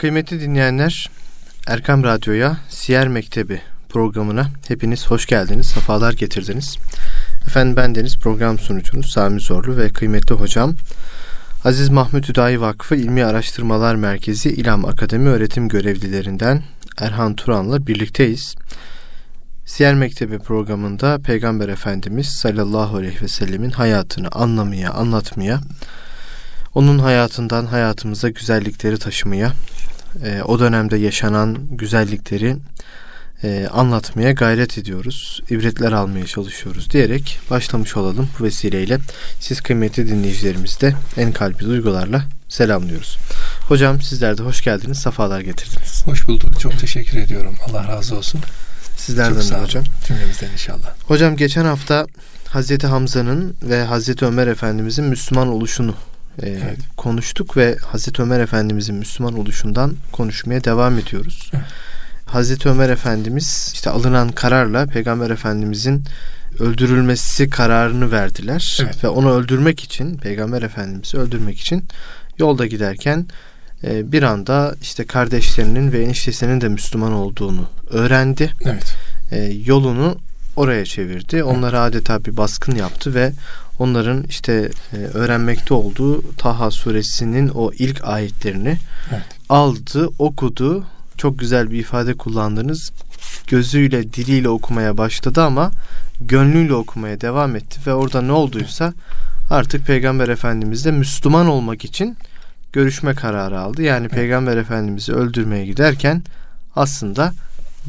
Kıymetli dinleyenler, Erkam Radyo'ya Siyer Mektebi programına hepiniz hoş geldiniz, sefalar getirdiniz. Efendim ben Deniz program sunucunuz Sami Zorlu ve kıymetli hocam Aziz Mahmut Hüdayi Vakfı İlmi Araştırmalar Merkezi İlham Akademi öğretim görevlilerinden Erhan Turan'la birlikteyiz. Siyer Mektebi programında Peygamber Efendimiz sallallahu aleyhi ve sellemin hayatını anlamaya, anlatmaya, onun hayatından hayatımıza güzellikleri taşımaya, e, o dönemde yaşanan güzellikleri e, anlatmaya gayret ediyoruz. İbretler almaya çalışıyoruz diyerek başlamış olalım bu vesileyle. Siz kıymetli dinleyicilerimiz de en kalbi duygularla selamlıyoruz. Hocam sizler de hoş geldiniz, sefalar getirdiniz. Hoş bulduk. Çok teşekkür ediyorum. Allah razı olsun. Sizlerden de hocam. Cümlemizden inşallah. Hocam geçen hafta Hazreti Hamza'nın ve Hazreti Ömer Efendimizin Müslüman oluşunu e, evet. konuştuk ve Hazreti Ömer Efendimizin Müslüman oluşundan konuşmaya devam ediyoruz. Evet. Hazreti Ömer Efendimiz işte alınan kararla Peygamber Efendimizin öldürülmesi kararını verdiler evet. ve onu öldürmek için Peygamber Efendimiz'i öldürmek için yolda giderken e, bir anda işte kardeşlerinin ve eniştesinin de Müslüman olduğunu öğrendi. Evet. E, yolunu oraya çevirdi. Onlara adeta bir baskın yaptı ve onların işte e, öğrenmekte olduğu Taha suresinin o ilk ayetlerini evet. aldı, okudu. Çok güzel bir ifade kullandınız. Gözüyle, diliyle okumaya başladı ama gönlüyle okumaya devam etti ve orada ne olduysa artık Peygamber Efendimiz de Müslüman olmak için görüşme kararı aldı. Yani evet. Peygamber Efendimiz'i öldürmeye giderken aslında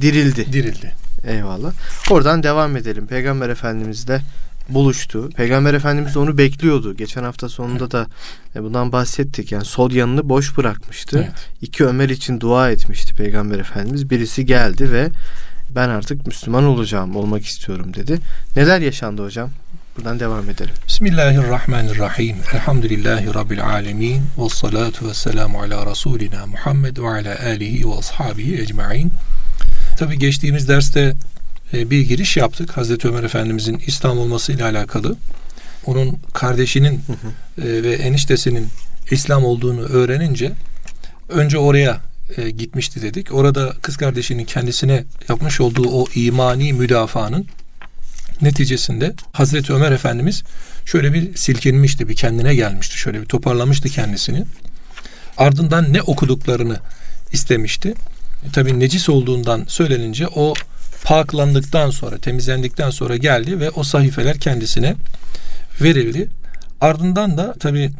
dirildi. Dirildi. Eyvallah. Oradan devam edelim. Peygamber Efendimiz de buluştu. Peygamber Efendimiz de onu bekliyordu. Geçen hafta sonunda da e, bundan bahsettik. Yani sol yanını boş bırakmıştı. Evet. İki Ömer için dua etmişti Peygamber Efendimiz. Birisi geldi ve ben artık Müslüman olacağım, olmak istiyorum dedi. Neler yaşandı hocam? Buradan devam edelim. Bismillahirrahmanirrahim. Elhamdülillahi Rabbil alemin. Ve salatu ve selamu ala Resulina Muhammed ve ala alihi ve ashabihi ecma'in. Tabi geçtiğimiz derste bir giriş yaptık. Hazreti Ömer Efendimizin İslam olmasıyla alakalı. Onun kardeşinin e, ve eniştesinin İslam olduğunu öğrenince önce oraya e, gitmişti dedik. Orada kız kardeşinin kendisine yapmış olduğu o imani müdafaanın neticesinde Hazreti Ömer Efendimiz şöyle bir silkinmişti, bir kendine gelmişti, şöyle bir toparlamıştı kendisini. Ardından ne okuduklarını istemişti. E, tabii necis olduğundan söylenince o paklandıktan sonra, temizlendikten sonra geldi ve o sahifeler kendisine verildi. Ardından da tabi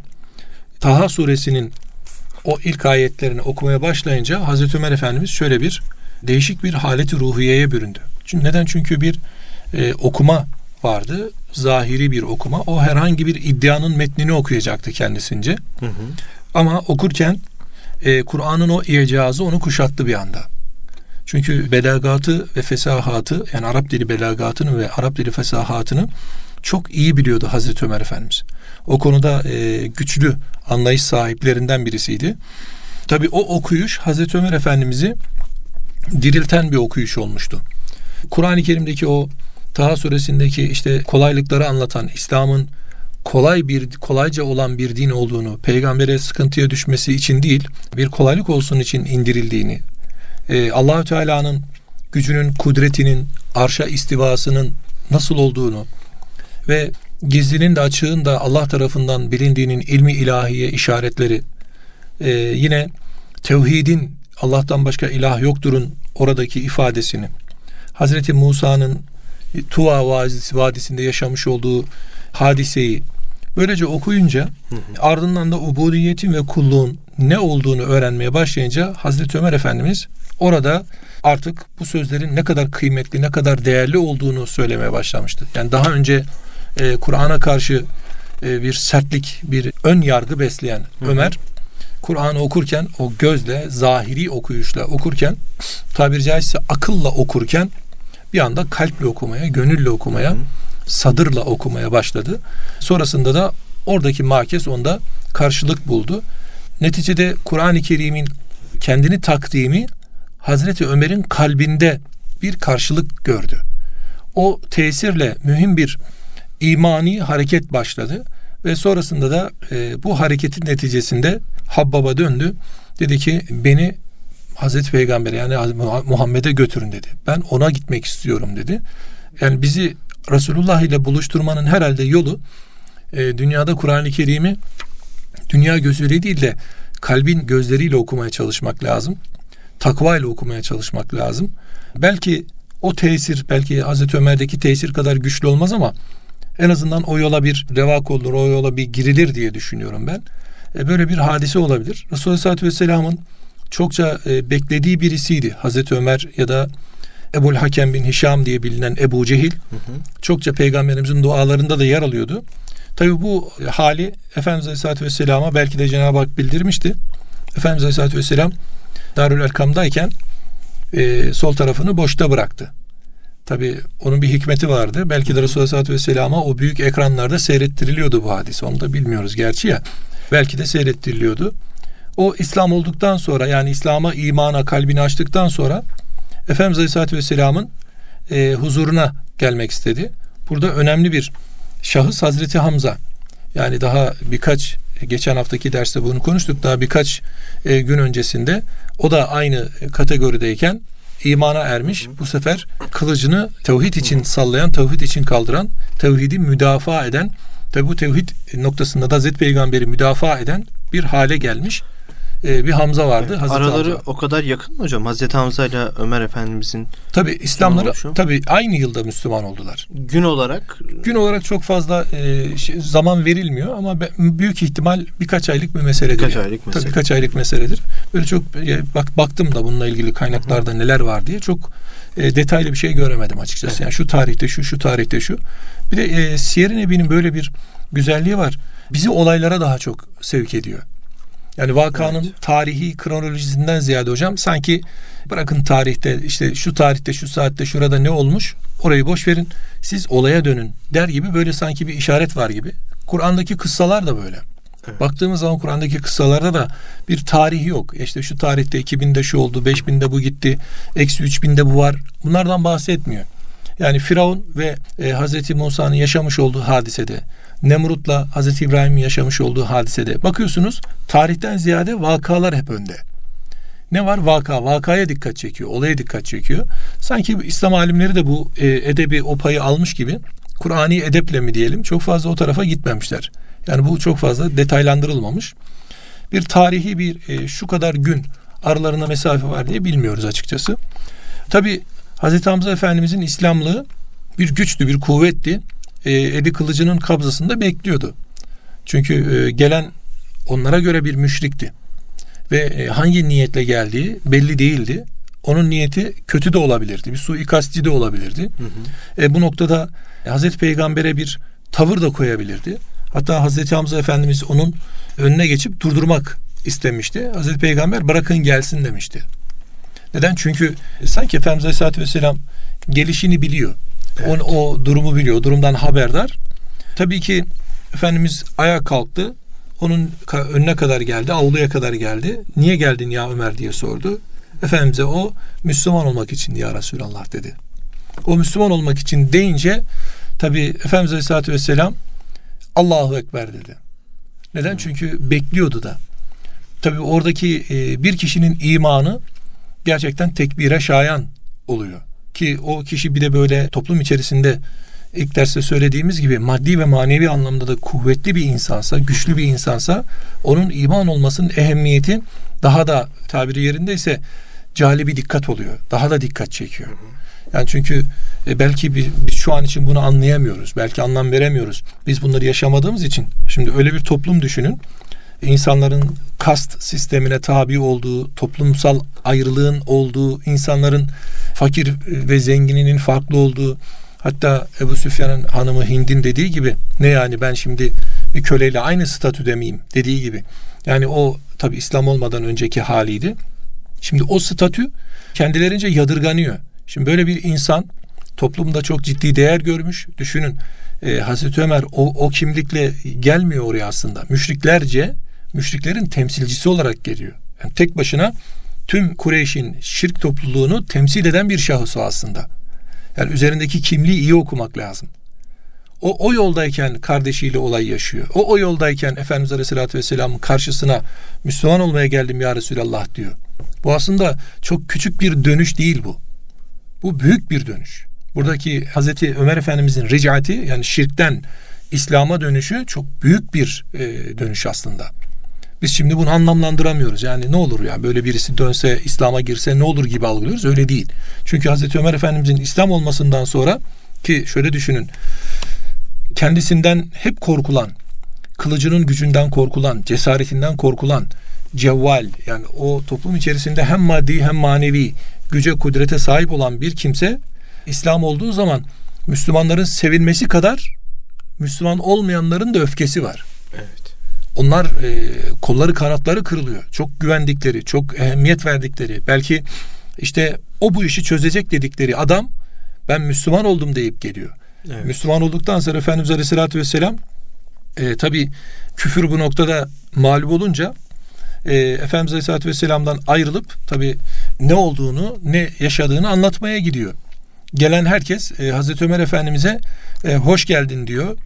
Taha suresinin o ilk ayetlerini okumaya başlayınca Hazreti Ömer Efendimiz şöyle bir değişik bir haleti ruhiyeye büründü. Çünkü neden? Çünkü bir e, okuma vardı. Zahiri bir okuma. O herhangi bir iddianın metnini okuyacaktı kendisince. Hı hı. Ama okurken e, Kur'an'ın o icazı onu kuşattı bir anda. Çünkü belagatı ve fesahatı yani Arap dili belagatını ve Arap dili fesahatını çok iyi biliyordu Hazreti Ömer Efendimiz. O konuda e, güçlü anlayış sahiplerinden birisiydi. Tabi o okuyuş Hazreti Ömer Efendimiz'i dirilten bir okuyuş olmuştu. Kur'an-ı Kerim'deki o Taha suresindeki işte kolaylıkları anlatan İslam'ın kolay bir kolayca olan bir din olduğunu, peygambere sıkıntıya düşmesi için değil, bir kolaylık olsun için indirildiğini, e, Allahü Teala'nın gücünün, kudretinin, arşa istivasının nasıl olduğunu ve gizlinin de açığın da Allah tarafından bilindiğinin ilmi ilahiye işaretleri, e, yine tevhidin Allah'tan başka ilah yokturun oradaki ifadesini, Hazreti Musa'nın Tuva Vadisi, Vadisi'nde yaşamış olduğu hadiseyi böylece okuyunca hı hı. ardından da ubudiyetin ve kulluğun ne olduğunu öğrenmeye başlayınca Hazreti Ömer Efendimiz orada artık bu sözlerin ne kadar kıymetli, ne kadar değerli olduğunu söylemeye başlamıştı. Yani daha önce e, Kur'an'a karşı e, bir sertlik, bir ön yargı besleyen hı hı. Ömer Kur'an'ı okurken o gözle, zahiri okuyuşla okurken tabiri caizse akılla okurken bir anda kalple okumaya, gönülle okumaya, sadırla okumaya başladı. Sonrasında da oradaki makes onda karşılık buldu. Neticede Kur'an-ı Kerim'in kendini takdimi Hazreti Ömer'in kalbinde bir karşılık gördü. O tesirle mühim bir imani hareket başladı ve sonrasında da e, bu hareketin neticesinde Habbab'a döndü Dedi ki beni Hazreti Peygamber yani Muhammed'e götürün dedi. Ben ona gitmek istiyorum dedi. Yani bizi Resulullah ile buluşturmanın herhalde yolu e, dünyada Kur'an-ı Kerim'i dünya gözüyle değil de kalbin gözleriyle okumaya çalışmak lazım. Takva ile okumaya çalışmak lazım. Belki o tesir, belki Hazreti Ömer'deki tesir kadar güçlü olmaz ama en azından o yola bir revak olur, o yola bir girilir diye düşünüyorum ben. E, böyle bir hadise olabilir. Resulullah Aleyhisselatü Vesselam'ın çokça e, beklediği birisiydi. Hazreti Ömer ya da Ebul Hakem bin Hişam diye bilinen Ebu Cehil. Hı hı. Çokça peygamberimizin dualarında da yer alıyordu. Tabi bu hali Efendimiz Aleyhisselatü Vesselam'a belki de Cenab-ı Hak bildirmişti. Efendimiz Aleyhisselatü Vesselam Darül Erkam'dayken e, sol tarafını boşta bıraktı. Tabi onun bir hikmeti vardı. Belki de Resulullah Aleyhisselatü Vesselam'a o büyük ekranlarda seyrettiriliyordu bu hadis. Onu da bilmiyoruz gerçi ya. Belki de seyrettiriliyordu. O İslam olduktan sonra yani İslam'a, imana, kalbini açtıktan sonra Efendimiz Aleyhisselatü Vesselam'ın e, huzuruna gelmek istedi. Burada önemli bir şahıs Hazreti Hamza. Yani daha birkaç geçen haftaki derste bunu konuştuk. Daha birkaç e, gün öncesinde o da aynı kategorideyken imana ermiş. Bu sefer kılıcını tevhid için sallayan, tevhid için kaldıran, tevhidi müdafaa eden, tabi bu tevhid noktasında da Hazreti Peygamber'i müdafaa eden bir hale gelmiş e, bir Hamza vardı. Evet, araları Hamza. o kadar yakın mı hocam? Hazreti Hamza ile Ömer Efendimizin Tabi İslamları tabi aynı yılda Müslüman oldular. Gün olarak gün olarak çok fazla e, zaman verilmiyor ama büyük ihtimal birkaç aylık bir meseledir. Birkaç yani. aylık mesele. Tabii birkaç aylık meseledir. Böyle çok e, bak baktım da bununla ilgili kaynaklarda neler var diye çok e, detaylı bir şey göremedim açıkçası. Evet. Yani şu tarihte şu, şu tarihte şu. Bir de e, Siyer-i Nebi'nin böyle bir güzelliği var. Bizi olaylara daha çok sevk ediyor. Yani vakanın evet. tarihi kronolojisinden ziyade hocam sanki bırakın tarihte işte şu tarihte şu saatte şurada ne olmuş orayı boş verin siz olaya dönün der gibi böyle sanki bir işaret var gibi. Kur'an'daki kıssalar da böyle. Evet. Baktığımız zaman Kur'an'daki kıssalarda da bir tarihi yok. İşte şu tarihte 2000'de şu oldu, 5000'de bu gitti, eksi 3000'de bu var. Bunlardan bahsetmiyor. Yani Firavun ve e, Hazreti Musa'nın yaşamış olduğu hadisede Nemrut'la Hazreti İbrahim'in yaşamış olduğu hadisede bakıyorsunuz tarihten ziyade vakalar hep önde. Ne var? Vaka. Vakaya dikkat çekiyor. Olaya dikkat çekiyor. Sanki İslam alimleri de bu e, edebi o payı almış gibi Kur'ani edeple mi diyelim çok fazla o tarafa gitmemişler. Yani bu çok fazla detaylandırılmamış. Bir tarihi bir e, şu kadar gün aralarında mesafe var diye bilmiyoruz açıkçası. Tabi Hazreti Hamza Efendimizin İslamlığı bir güçtü, bir kuvvetti e, eli kılıcının kabzasında bekliyordu. Çünkü e, gelen onlara göre bir müşrikti. Ve e, hangi niyetle geldiği belli değildi. Onun niyeti kötü de olabilirdi. Bir suikastçı de olabilirdi. Hı hı. E, bu noktada Hazreti Peygamber'e bir tavır da koyabilirdi. Hatta Hazreti Hamza Efendimiz onun önüne geçip durdurmak istemişti. Hazreti Peygamber bırakın gelsin demişti. Neden? Çünkü sanki Efendimiz Aleyhisselatü Vesselam gelişini biliyor. Evet. O, o durumu biliyor. Durumdan haberdar. Tabii ki Efendimiz ayağa kalktı. Onun önüne kadar geldi. Avluya kadar geldi. Niye geldin ya Ömer diye sordu. Efendimiz'e o Müslüman olmak için ya Resulallah dedi. O Müslüman olmak için deyince tabi Efendimiz Aleyhisselatü Vesselam Allahu Ekber dedi. Neden? Çünkü bekliyordu da. Tabi oradaki bir kişinin imanı gerçekten tekbire şayan oluyor ki o kişi bir de böyle toplum içerisinde ilk derste söylediğimiz gibi maddi ve manevi anlamda da kuvvetli bir insansa, güçlü bir insansa onun iman olmasının ehemmiyeti daha da tabiri yerindeyse cali bir dikkat oluyor. Daha da dikkat çekiyor. Yani çünkü e, belki biz, biz şu an için bunu anlayamıyoruz. Belki anlam veremiyoruz. Biz bunları yaşamadığımız için. Şimdi öyle bir toplum düşünün. İnsanların kast sistemine tabi olduğu, toplumsal ayrılığın olduğu, insanların fakir ve zengininin farklı olduğu, hatta Ebu Süfyan'ın hanımı Hind'in dediği gibi ne yani ben şimdi bir köleyle aynı statüde miyim dediği gibi. Yani o tabi İslam olmadan önceki haliydi. Şimdi o statü kendilerince yadırganıyor. Şimdi böyle bir insan toplumda çok ciddi değer görmüş. Düşünün e, Hazreti Ömer o, o kimlikle gelmiyor oraya aslında. Müşriklerce müşriklerin temsilcisi olarak geliyor. Yani tek başına tüm Kureyş'in şirk topluluğunu temsil eden bir şahıs o aslında. Yani üzerindeki kimliği iyi okumak lazım. O, o yoldayken kardeşiyle olay yaşıyor. O, o yoldayken Efendimiz Aleyhisselatü Vesselam'ın karşısına Müslüman olmaya geldim ya Resulallah diyor. Bu aslında çok küçük bir dönüş değil bu. Bu büyük bir dönüş. Buradaki Hazreti Ömer Efendimizin ricati yani şirkten İslam'a dönüşü çok büyük bir e, dönüş aslında. Biz şimdi bunu anlamlandıramıyoruz. Yani ne olur ya böyle birisi dönse İslam'a girse ne olur gibi algılıyoruz. Öyle değil. Çünkü Hazreti Ömer Efendimizin İslam olmasından sonra ki şöyle düşünün. Kendisinden hep korkulan, kılıcının gücünden korkulan, cesaretinden korkulan, cevval yani o toplum içerisinde hem maddi hem manevi güce kudrete sahip olan bir kimse İslam olduğu zaman Müslümanların sevilmesi kadar Müslüman olmayanların da öfkesi var. Evet. Onlar e, kolları kanatları kırılıyor. Çok güvendikleri, çok ehemmiyet verdikleri, belki işte o bu işi çözecek dedikleri adam ben Müslüman oldum deyip geliyor. Evet. Müslüman olduktan sonra Efendimiz Aleyhisselatü Vesselam e, tabi küfür bu noktada mağlup olunca e, Efendimiz Aleyhisselatü Vesselam'dan ayrılıp tabi ne olduğunu ne yaşadığını anlatmaya gidiyor. Gelen herkes e, Hazreti Ömer Efendimiz'e e, hoş geldin diyor.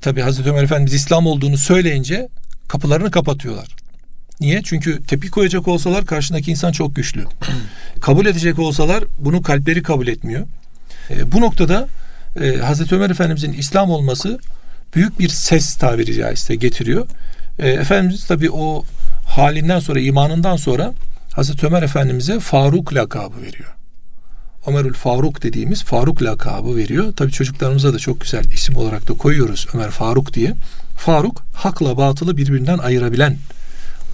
Tabi Hazreti Ömer Efendimiz İslam olduğunu söyleyince kapılarını kapatıyorlar. Niye? Çünkü tepki koyacak olsalar karşındaki insan çok güçlü. kabul edecek olsalar bunu kalpleri kabul etmiyor. E, bu noktada e, Hazreti Ömer Efendimizin İslam olması büyük bir ses tabiri caizse getiriyor. E, Efendimiz tabi o halinden sonra imanından sonra Hazreti Ömer Efendimiz'e Faruk lakabı veriyor. Ömerül Faruk dediğimiz Faruk lakabı veriyor. Tabi çocuklarımıza da çok güzel isim olarak da koyuyoruz Ömer Faruk diye. Faruk hakla batılı birbirinden ayırabilen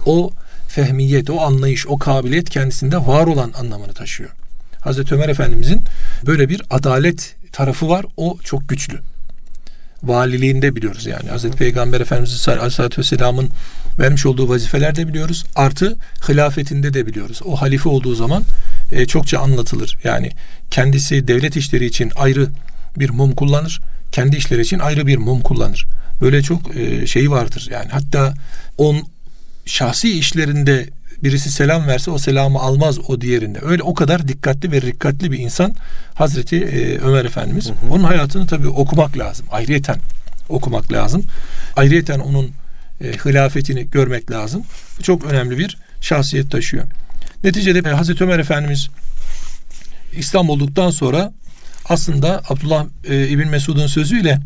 o fehmiyet, o anlayış, o kabiliyet kendisinde var olan anlamını taşıyor. Hazreti Ömer Efendimizin böyle bir adalet tarafı var. O çok güçlü. Valiliğinde biliyoruz yani. Hazreti Peygamber Efendimiz Aleyhisselatü Vesselam'ın vermiş olduğu vazifelerde biliyoruz. Artı hilafetinde de biliyoruz. O halife olduğu zaman e, çokça anlatılır. Yani kendisi devlet işleri için ayrı bir mum kullanır. Kendi işleri için ayrı bir mum kullanır. Böyle çok e, şeyi vardır. Yani hatta on şahsi işlerinde birisi selam verse o selamı almaz o diğerinde. Öyle o kadar dikkatli ve dikkatli bir insan Hazreti e, Ömer Efendimiz. Hı hı. Onun hayatını tabii okumak lazım. Ayrıyeten okumak lazım. Ayrıyeten onun e, hilafetini görmek lazım. Bu çok önemli bir şahsiyet taşıyor. Neticede Hazreti Ömer Efendimiz İslam olduktan sonra aslında Abdullah e, İbn Mesud'un sözüyle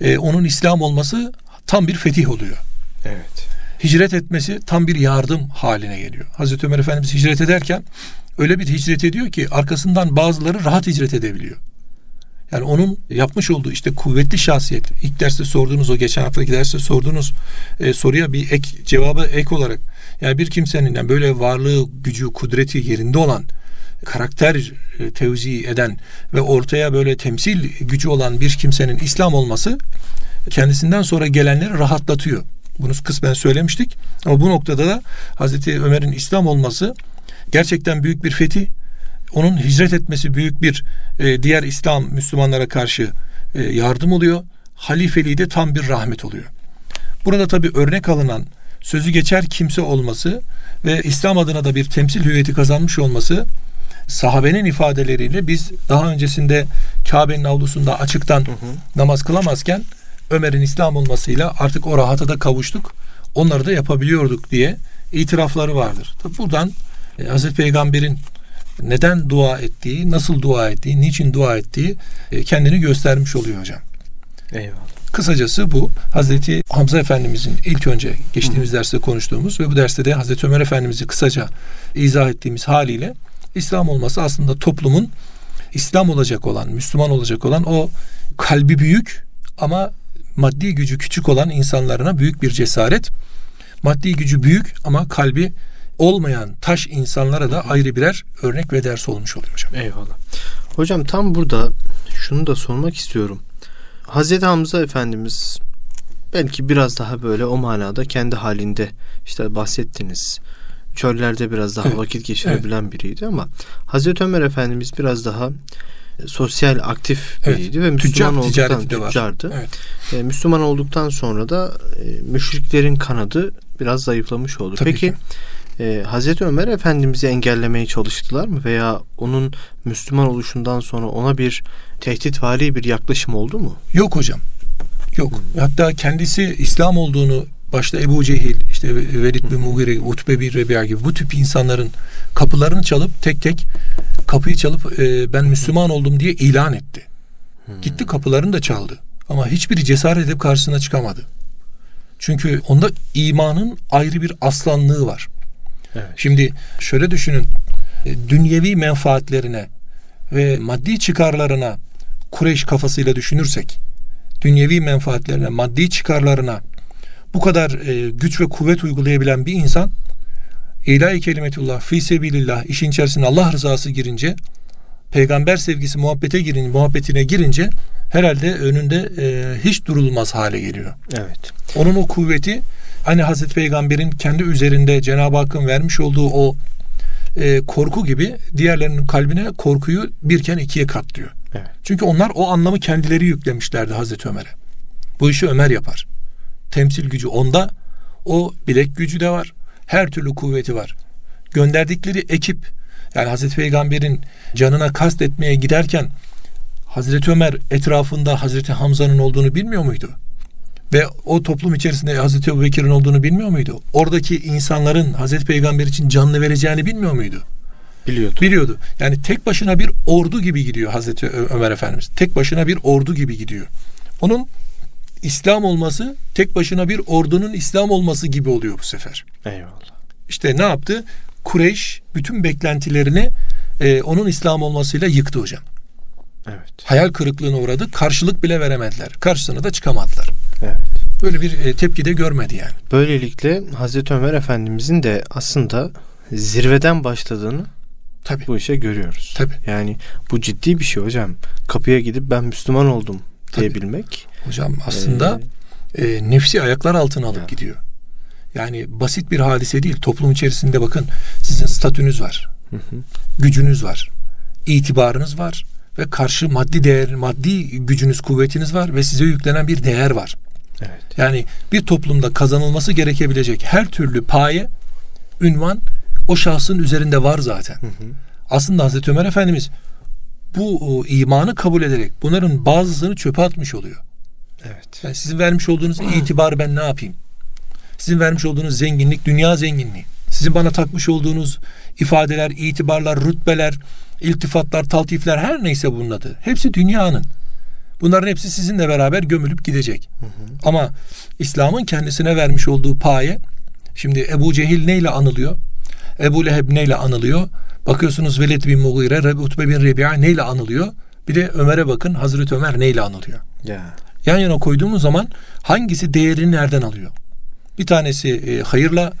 e, onun İslam olması tam bir fetih oluyor. Evet. Hicret etmesi tam bir yardım haline geliyor. Hazreti Ömer Efendimiz hicret ederken öyle bir hicret ediyor ki arkasından bazıları rahat hicret edebiliyor. Yani onun yapmış olduğu işte kuvvetli şahsiyet. İlk derste sorduğunuz o geçen haftaki derste sorduğunuz e, soruya bir ek cevabı ek olarak yani bir kimsenin yani böyle varlığı, gücü, kudreti yerinde olan karakter e, tevzi eden ve ortaya böyle temsil gücü olan bir kimsenin İslam olması kendisinden sonra gelenleri rahatlatıyor. Bunu kısmen söylemiştik. Ama bu noktada da Hazreti Ömer'in İslam olması gerçekten büyük bir fetih. Onun hicret etmesi büyük bir e, diğer İslam Müslümanlara karşı e, yardım oluyor. Halifeliği de tam bir rahmet oluyor. Burada tabi örnek alınan sözü geçer kimse olması ve İslam adına da bir temsil hüviyeti kazanmış olması sahabenin ifadeleriyle biz daha öncesinde Kabe'nin avlusunda açıktan hı hı. namaz kılamazken Ömer'in İslam olmasıyla artık o rahata da kavuştuk. Onları da yapabiliyorduk diye itirafları vardır. Tabi buradan e, Hazreti Peygamber'in neden dua ettiği, nasıl dua ettiği, niçin dua ettiği e, kendini göstermiş oluyor hocam. Eyvallah. Kısacası bu Hazreti Hamza Efendimizin ilk önce geçtiğimiz derste konuştuğumuz ve bu derste de Hazreti Ömer Efendimiz'i kısaca izah ettiğimiz haliyle İslam olması aslında toplumun İslam olacak olan, Müslüman olacak olan o kalbi büyük ama maddi gücü küçük olan insanlarına büyük bir cesaret. Maddi gücü büyük ama kalbi olmayan taş insanlara da ayrı birer örnek ve ders olmuş oluyor hocam. Eyvallah. Hocam tam burada şunu da sormak istiyorum. Hazreti Hamza Efendimiz belki biraz daha böyle o manada kendi halinde işte bahsettiniz. Çöllerde biraz daha evet. vakit geçirebilen evet. biriydi ama Hazreti Ömer Efendimiz biraz daha sosyal aktif biriydi evet. ve Müslüman Tüccar, olduktan tüccardı. Evet. E, Müslüman olduktan sonra da e, müşriklerin kanadı biraz zayıflamış oldu. Tabii Peki ki. E, Hazreti Ömer Efendimiz'i engellemeye çalıştılar mı veya onun Müslüman oluşundan sonra ona bir tehditvari bir yaklaşım oldu mu? Yok hocam. Yok. Hmm. Hatta kendisi İslam olduğunu başta Ebu Cehil, işte Velid bin Mughire, Utbe bin Rebi'a gibi bu tip insanların kapılarını çalıp tek tek kapıyı çalıp e, ben Müslüman oldum diye ilan etti. Hmm. Gitti kapılarını da çaldı. Ama hiçbiri cesaret edip karşısına çıkamadı. Çünkü onda imanın ayrı bir aslanlığı var. Evet. Şimdi şöyle düşünün. E, dünyevi menfaatlerine ve maddi çıkarlarına Kureyş kafasıyla düşünürsek dünyevi menfaatlerine, maddi çıkarlarına bu kadar e, güç ve kuvvet uygulayabilen bir insan ilahi kelimetullah, fi sebilillah işin içerisine Allah rızası girince peygamber sevgisi muhabbete girince, muhabbetine girince herhalde önünde e, hiç durulmaz hale geliyor. Evet. Onun o kuvveti hani Hazreti Peygamber'in kendi üzerinde Cenab-ı Hakk'ın vermiş olduğu o e, korku gibi diğerlerinin kalbine korkuyu birken ikiye katlıyor. Evet. Çünkü onlar o anlamı kendileri yüklemişlerdi Hazreti Ömer'e. Bu işi Ömer yapar. Temsil gücü onda, o bilek gücü de var. Her türlü kuvveti var. Gönderdikleri ekip yani Hazreti Peygamber'in canına kast etmeye giderken Hazreti Ömer etrafında Hazreti Hamza'nın olduğunu bilmiyor muydu? Ve o toplum içerisinde Hazreti Ebu Bekir'in olduğunu bilmiyor muydu? Oradaki insanların Hazreti Peygamber için canını vereceğini bilmiyor muydu? Biliyordu. Biliyordu. Yani tek başına bir ordu gibi gidiyor Hazreti Ömer Efendimiz. Tek başına bir ordu gibi gidiyor. Onun İslam olması tek başına bir ordunun İslam olması gibi oluyor bu sefer. Eyvallah. İşte ne yaptı? Kureyş bütün beklentilerini e, onun İslam olmasıyla yıktı hocam. Evet. Hayal kırıklığına uğradı. Karşılık bile veremediler. Karşısına da çıkamadılar. Evet. Böyle bir e, tepki de görmedi yani. Böylelikle Hazreti Ömer Efendimizin de aslında zirveden başladığını Tabii. bu işe görüyoruz. Tabii. Yani bu ciddi bir şey hocam. Kapıya gidip ben Müslüman oldum diyebilmek. Hocam aslında ee, e, nefsi ayaklar altına alıp ya. gidiyor. Yani basit bir hadise değil. Toplum içerisinde bakın sizin statünüz var. Hı hı. Gücünüz var. itibarınız var ve karşı maddi değer, maddi gücünüz, kuvvetiniz var ve size yüklenen bir değer var. Evet. Yani bir toplumda kazanılması gerekebilecek her türlü paye, ünvan o şahsın üzerinde var zaten. Hı hı. Aslında Hazreti Ömer Efendimiz bu imanı kabul ederek bunların bazısını çöpe atmış oluyor. Evet. Yani sizin vermiş olduğunuz itibarı ben ne yapayım? Sizin vermiş olduğunuz zenginlik dünya zenginliği. Sizin bana takmış olduğunuz ifadeler, itibarlar, rütbeler, iltifatlar, taltifler her neyse bunun adı. Hepsi dünyanın. Bunların hepsi sizinle beraber gömülüp gidecek. Hı hı. Ama İslam'ın kendisine vermiş olduğu paye şimdi Ebu Cehil neyle anılıyor? Ebu Leheb neyle anılıyor? Bakıyorsunuz Velid bin Mughire, Utbe bin Rebi'a neyle anılıyor? Bir de Ömer'e bakın Hazreti Ömer neyle anılıyor? Ya. Yan yana koyduğumuz zaman hangisi değerini nereden alıyor? Bir tanesi e, hayırla,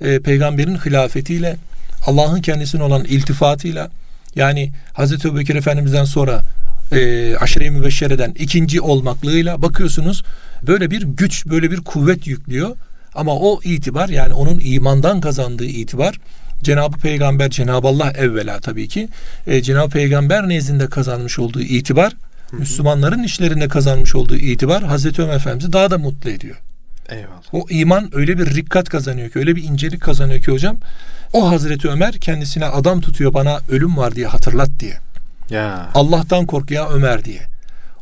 e, peygamberin hilafetiyle, Allah'ın kendisine olan iltifatıyla, yani Hazreti Ebubekir Efendimiz'den sonra e, aşire-i mübeşşereden ikinci olmaklığıyla bakıyorsunuz böyle bir güç, böyle bir kuvvet yüklüyor. Ama o itibar yani onun imandan kazandığı itibar Cenab-ı Peygamber, Cenab-ı Allah evvela tabii ki e, Cenab-ı Peygamber nezdinde kazanmış olduğu itibar, Hı-hı. Müslümanların işlerinde kazanmış olduğu itibar Hazreti Ömer Efendimiz'i daha da mutlu ediyor. Eyvallah. O iman öyle bir rikkat kazanıyor ki, öyle bir incelik kazanıyor ki hocam. O Hazreti Ömer kendisine adam tutuyor bana ölüm var diye hatırlat diye. Ya. Allah'tan kork ya Ömer diye.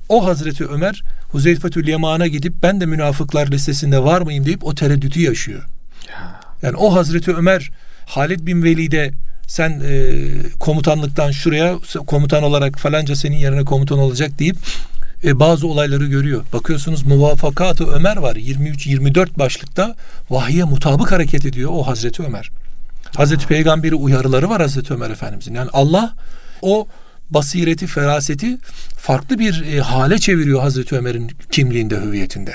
O Hazreti Ömer Huzeyfetül Yaman'a gidip ben de münafıklar listesinde var mıyım deyip o tereddütü yaşıyor. Ya. Yani o Hazreti Ömer Halid bin Velid'e sen e, komutanlıktan şuraya komutan olarak falanca senin yerine komutan olacak deyip e, bazı olayları görüyor. Bakıyorsunuz muvafakatı Ömer var 23-24 başlıkta vahye mutabık hareket ediyor o Hazreti Ömer. Hazreti Peygamber'i uyarıları var Hazreti Ömer Efendimizin. Yani Allah o basireti, feraseti farklı bir e, hale çeviriyor Hazreti Ömer'in kimliğinde, hüviyetinde.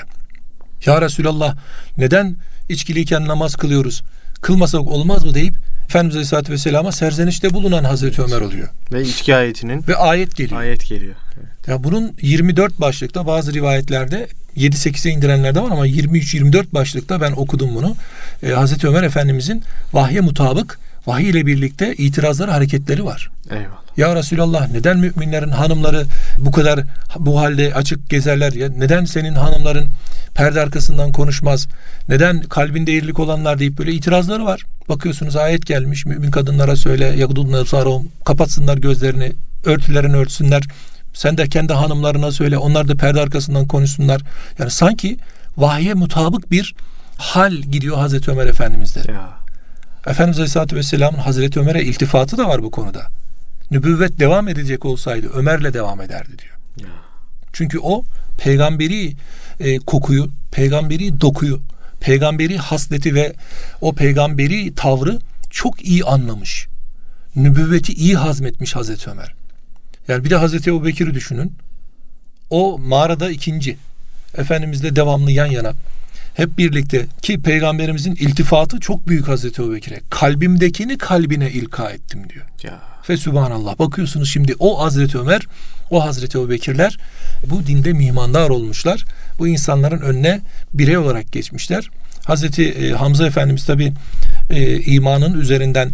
Ya Resulallah neden içkiliyken namaz kılıyoruz? Kılmasak olmaz mı deyip Efendimiz Aleyhisselatü Vesselam'a serzenişte bulunan Hazreti Ömer oluyor. Ve içki ayetinin ve ayet geliyor. Ayet geliyor. Evet. Ya bunun 24 başlıkta bazı rivayetlerde 7-8'e indirenler de var ama 23-24 başlıkta ben okudum bunu. Ee, Hazreti Ömer Efendimizin vahye mutabık vahiy ile birlikte itirazları hareketleri var. Eyvallah. Ya Resulallah neden müminlerin hanımları bu kadar bu halde açık gezerler ya neden senin hanımların perde arkasından konuşmaz neden kalbinde eğrilik olanlar deyip böyle itirazları var. Bakıyorsunuz ayet gelmiş mümin kadınlara söyle yagudunna kapatsınlar gözlerini örtülerini örtsünler Sen de kendi hanımlarına söyle. Onlar da perde arkasından konuşsunlar. Yani sanki vahye mutabık bir hal gidiyor Hazreti Ömer Efendimiz'de. Ya. Efendimiz Aleyhisselatü Vesselam'ın Hazreti Ömer'e iltifatı da var bu konuda. Nübüvvet devam edecek olsaydı Ömer'le devam ederdi diyor. Ya. Çünkü o peygamberi e, kokuyu, peygamberi dokuyu, peygamberi hasleti ve o peygamberi tavrı çok iyi anlamış. Nübüvveti iyi hazmetmiş Hazreti Ömer. Yani bir de Hazreti Ebu Bekir'i düşünün. O mağarada ikinci. Efendimizle devamlı yan yana. Hep birlikte ki peygamberimizin iltifatı çok büyük Hazreti Ebu Bekir'e. Kalbimdekini kalbine ilka ettim diyor. Ya. Ve Sübhanallah bakıyorsunuz şimdi o Hazreti Ömer, o Hazreti Ebu Bekirler bu dinde mihmandar olmuşlar. Bu insanların önüne birey olarak geçmişler. Hazreti e, Hamza Efendimiz tabi e, imanın üzerinden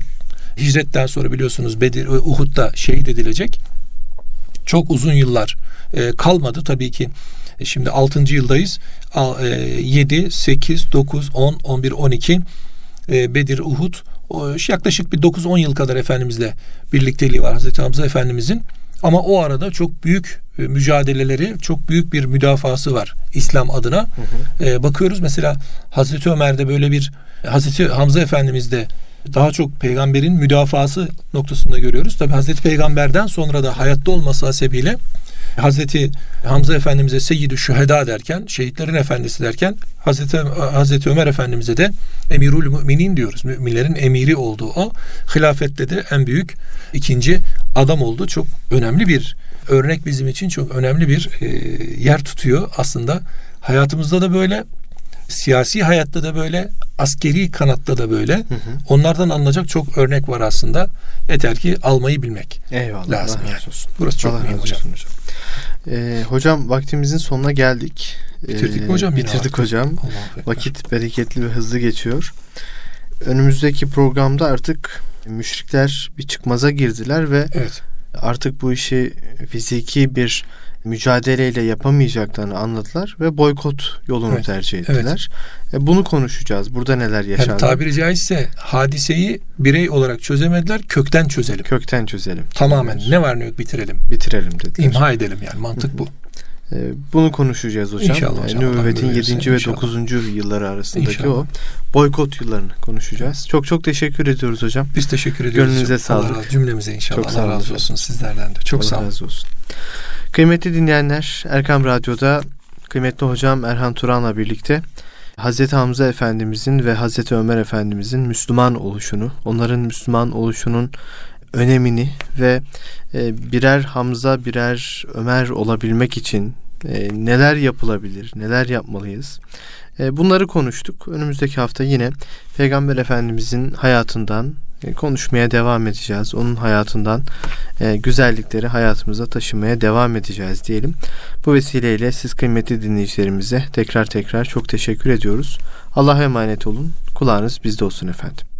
hicretten sonra biliyorsunuz Bedir, e, Uhud'da şehit edilecek. Çok uzun yıllar e, kalmadı tabii ki. E, şimdi 6. yıldayız. E, 7, 8, 9, 10, 11, 12 e, Bedir, Uhud yaklaşık bir 9-10 yıl kadar Efendimizle birlikteliği var Hazreti Hamza Efendimizin. Ama o arada çok büyük e, mücadeleleri, çok büyük bir müdafası var İslam adına. Hı hı. E, bakıyoruz mesela Hazreti Ömer'de böyle bir Hazreti Hamza Efendimiz'de daha çok peygamberin müdafası noktasında görüyoruz. Tabi Hazreti Peygamber'den sonra da hayatta olması hasebiyle Hazreti Hamza Efendimiz'e Seyyidü Şüheda derken, şehitlerin efendisi derken Hazreti, Hazreti Ömer Efendimiz'e de Emirul Müminin diyoruz. Müminlerin emiri olduğu o. Hilafette de en büyük ikinci adam oldu. Çok önemli bir örnek bizim için çok önemli bir e, yer tutuyor aslında. Hayatımızda da böyle, siyasi hayatta da böyle, askeri kanatta da böyle. Hı hı. Onlardan alınacak çok örnek var aslında. Yeter ki almayı bilmek Eyvallah, lazım Allah yani. Olsun. Burası çok Allah mühim hocam. hocam. Ee, hocam vaktimizin sonuna geldik. Bitirdik ee, mi hocam? Bitirdik hocam. Vakit bereketli ve hızlı geçiyor. Önümüzdeki programda artık müşrikler bir çıkmaza girdiler ve evet. artık bu işi fiziki bir mücadeleyle yapamayacaklarını anladılar ve boykot yolunu evet. tercih ettiler. Evet. E, bunu konuşacağız. Burada neler yaşandı? Yani tabiri caizse hadiseyi birey olarak çözemediler. Kökten çözelim. Kökten çözelim. Tamamen. Ne var ne yok bitirelim. Bitirelim dediler. İmha edelim yani. Mantık bu. E, bunu konuşacağız hocam. İnşallah hocam. Yani nübüvvetin 7. ve 9. yılları arasındaki İnşallah. o boykot yıllarını konuşacağız. Evet. Çok çok teşekkür ediyoruz hocam. Biz teşekkür ediyoruz. Gönlünüze hocam. sağlık. Allah cümlemize inşallah. Çok Allah razı olsun sizlerden de. Çok Allah sağ olun. razı olsun. Kıymetli dinleyenler, Erkam Radyo'da kıymetli hocam Erhan Turan'la birlikte Hazreti Hamza Efendimizin ve Hazreti Ömer Efendimizin Müslüman oluşunu, onların Müslüman oluşunun önemini ve e, birer Hamza, birer Ömer olabilmek için e, neler yapılabilir, neler yapmalıyız? E, bunları konuştuk. Önümüzdeki hafta yine Peygamber Efendimizin hayatından, konuşmaya devam edeceğiz. Onun hayatından e, güzellikleri hayatımıza taşımaya devam edeceğiz diyelim. Bu vesileyle siz kıymetli dinleyicilerimize tekrar tekrar çok teşekkür ediyoruz. Allah'a emanet olun. Kulağınız bizde olsun efendim.